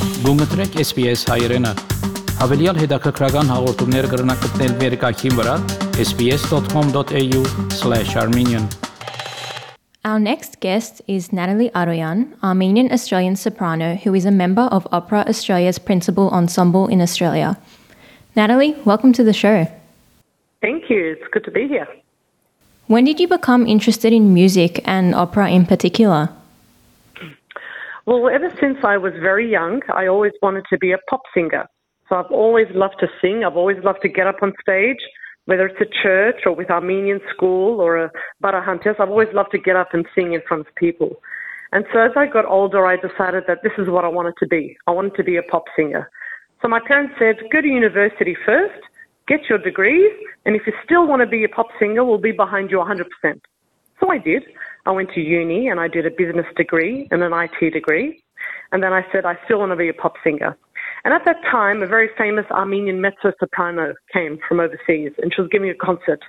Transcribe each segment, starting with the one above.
Գումտրեք SBS Հավելյալ հետաքրքրական հաղորդումներ վերկայքին վրա sbs.com.au/armenian Our next guest is Natalie Aroyan, Armenian Australian soprano who is a member of Opera Australia's principal ensemble in Australia. Natalie, welcome to the show. Thank you. It's good to be here. When did you become interested in music and opera in particular? Well, ever since I was very young, I always wanted to be a pop singer. So I've always loved to sing. I've always loved to get up on stage, whether it's a church or with Armenian school or a Barahantes. I've always loved to get up and sing in front of people. And so as I got older, I decided that this is what I wanted to be. I wanted to be a pop singer. So my parents said, go to university first, get your degrees, and if you still want to be a pop singer, we'll be behind you 100%. So I did. I went to uni and I did a business degree and an IT degree. And then I said, I still want to be a pop singer. And at that time, a very famous Armenian mezzo soprano came from overseas and she was giving a concert.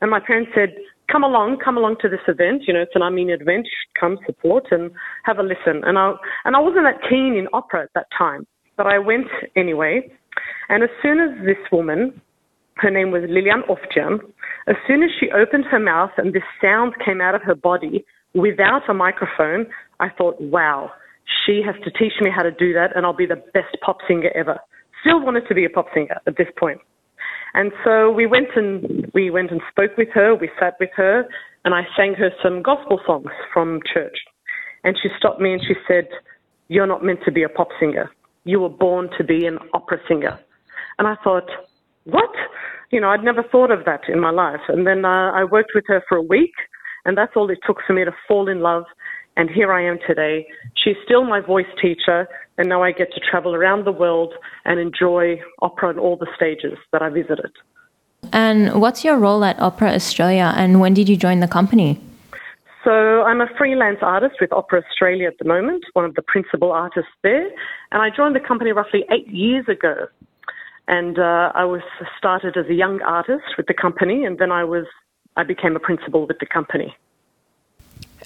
And my parents said, come along, come along to this event. You know, it's an Armenian event. Come support and have a listen. And I, and I wasn't that keen in opera at that time, but I went anyway. And as soon as this woman, her name was Lilian Ofjan, as soon as she opened her mouth and this sound came out of her body without a microphone, I thought, wow, she has to teach me how to do that and I'll be the best pop singer ever. Still wanted to be a pop singer at this point. And so we went and we went and spoke with her, we sat with her, and I sang her some gospel songs from church. And she stopped me and she said, You're not meant to be a pop singer. You were born to be an opera singer. And I thought, What? You know, I'd never thought of that in my life. And then uh, I worked with her for a week, and that's all it took for me to fall in love. And here I am today. She's still my voice teacher, and now I get to travel around the world and enjoy opera on all the stages that I visited. And what's your role at Opera Australia and when did you join the company? So I'm a freelance artist with Opera Australia at the moment, one of the principal artists there. And I joined the company roughly eight years ago. And uh, I was started as a young artist with the company, and then I was I became a principal with the company.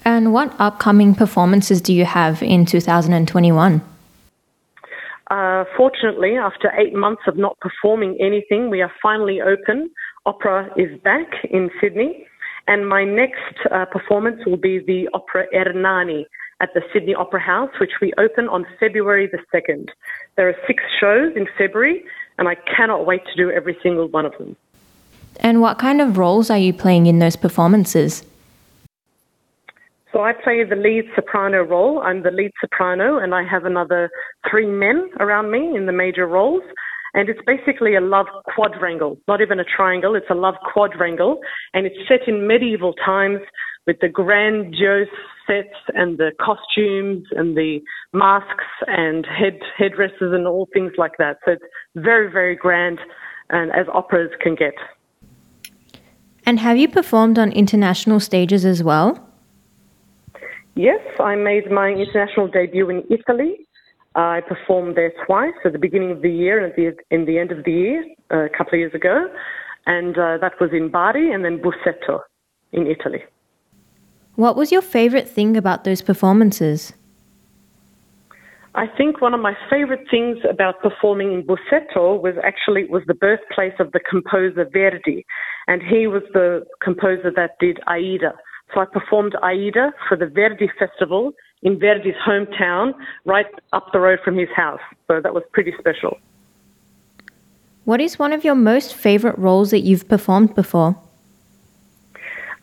And what upcoming performances do you have in 2021? Uh, fortunately, after eight months of not performing anything, we are finally open. Opera is back in Sydney, and my next uh, performance will be the Opera Ernani at the Sydney Opera House, which we open on February the 2nd. There are six shows in February, and I cannot wait to do every single one of them. And what kind of roles are you playing in those performances? So I play the lead soprano role. I'm the lead soprano, and I have another three men around me in the major roles. And it's basically a love quadrangle, not even a triangle, it's a love quadrangle. And it's set in medieval times with the grandiose sets and the costumes and the masks and head headdresses and all things like that. So it's very, very grand and as operas can get. And have you performed on international stages as well? Yes, I made my international debut in Italy. I performed there twice at the beginning of the year and at the, in the end of the year, uh, a couple of years ago. And uh, that was in Bari and then Busseto in Italy. What was your favorite thing about those performances? I think one of my favorite things about performing in Busseto was actually was the birthplace of the composer Verdi, and he was the composer that did Aida. So I performed Aida for the Verdi Festival in Verdi's hometown, right up the road from his house. So that was pretty special. What is one of your most favorite roles that you've performed before?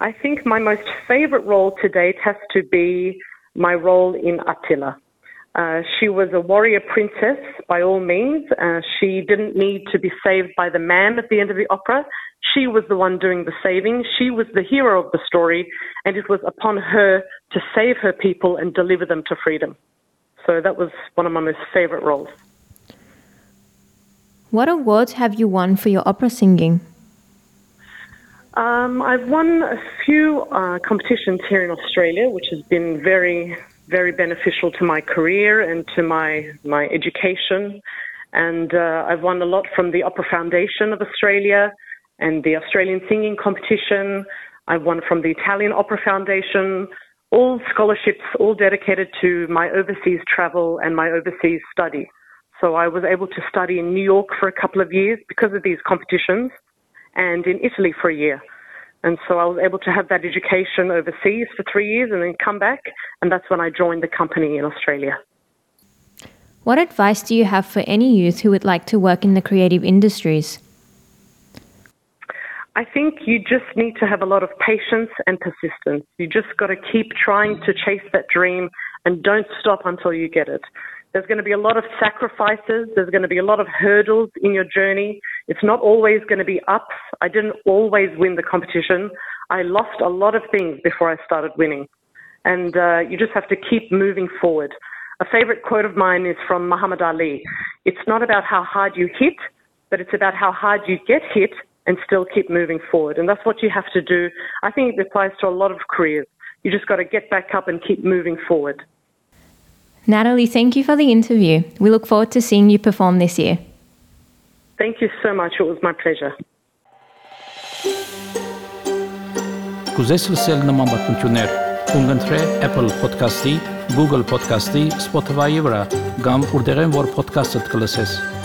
I think my most favorite role to date has to be my role in Attila. Uh, she was a warrior princess by all means. Uh, she didn't need to be saved by the man at the end of the opera. She was the one doing the saving. She was the hero of the story, and it was upon her to save her people and deliver them to freedom. So that was one of my most favorite roles. What awards have you won for your opera singing? Um, I've won a few uh, competitions here in Australia, which has been very, very beneficial to my career and to my my education. And uh, I've won a lot from the Opera Foundation of Australia and the Australian Singing Competition. I've won from the Italian Opera Foundation. All scholarships, all dedicated to my overseas travel and my overseas study. So I was able to study in New York for a couple of years because of these competitions and in Italy for a year. And so I was able to have that education overseas for three years and then come back. And that's when I joined the company in Australia. What advice do you have for any youth who would like to work in the creative industries? I think you just need to have a lot of patience and persistence. You just got to keep trying to chase that dream and don't stop until you get it. There's going to be a lot of sacrifices. There's going to be a lot of hurdles in your journey. It's not always going to be ups. I didn't always win the competition. I lost a lot of things before I started winning. And uh, you just have to keep moving forward. A favorite quote of mine is from Muhammad Ali. It's not about how hard you hit, but it's about how hard you get hit and still keep moving forward. And that's what you have to do. I think it applies to a lot of careers. You just got to get back up and keep moving forward. Natalie, thank you for the interview. We look forward to seeing you perform this year. Thank you so much. It was my pleasure. Կուզես լսել նման բանություններ, կընտրե Apple Podcast-ի, Google Podcast-ի, Spotify-ի վրա, կամ որտեղեն որ podcast-ը կլսես։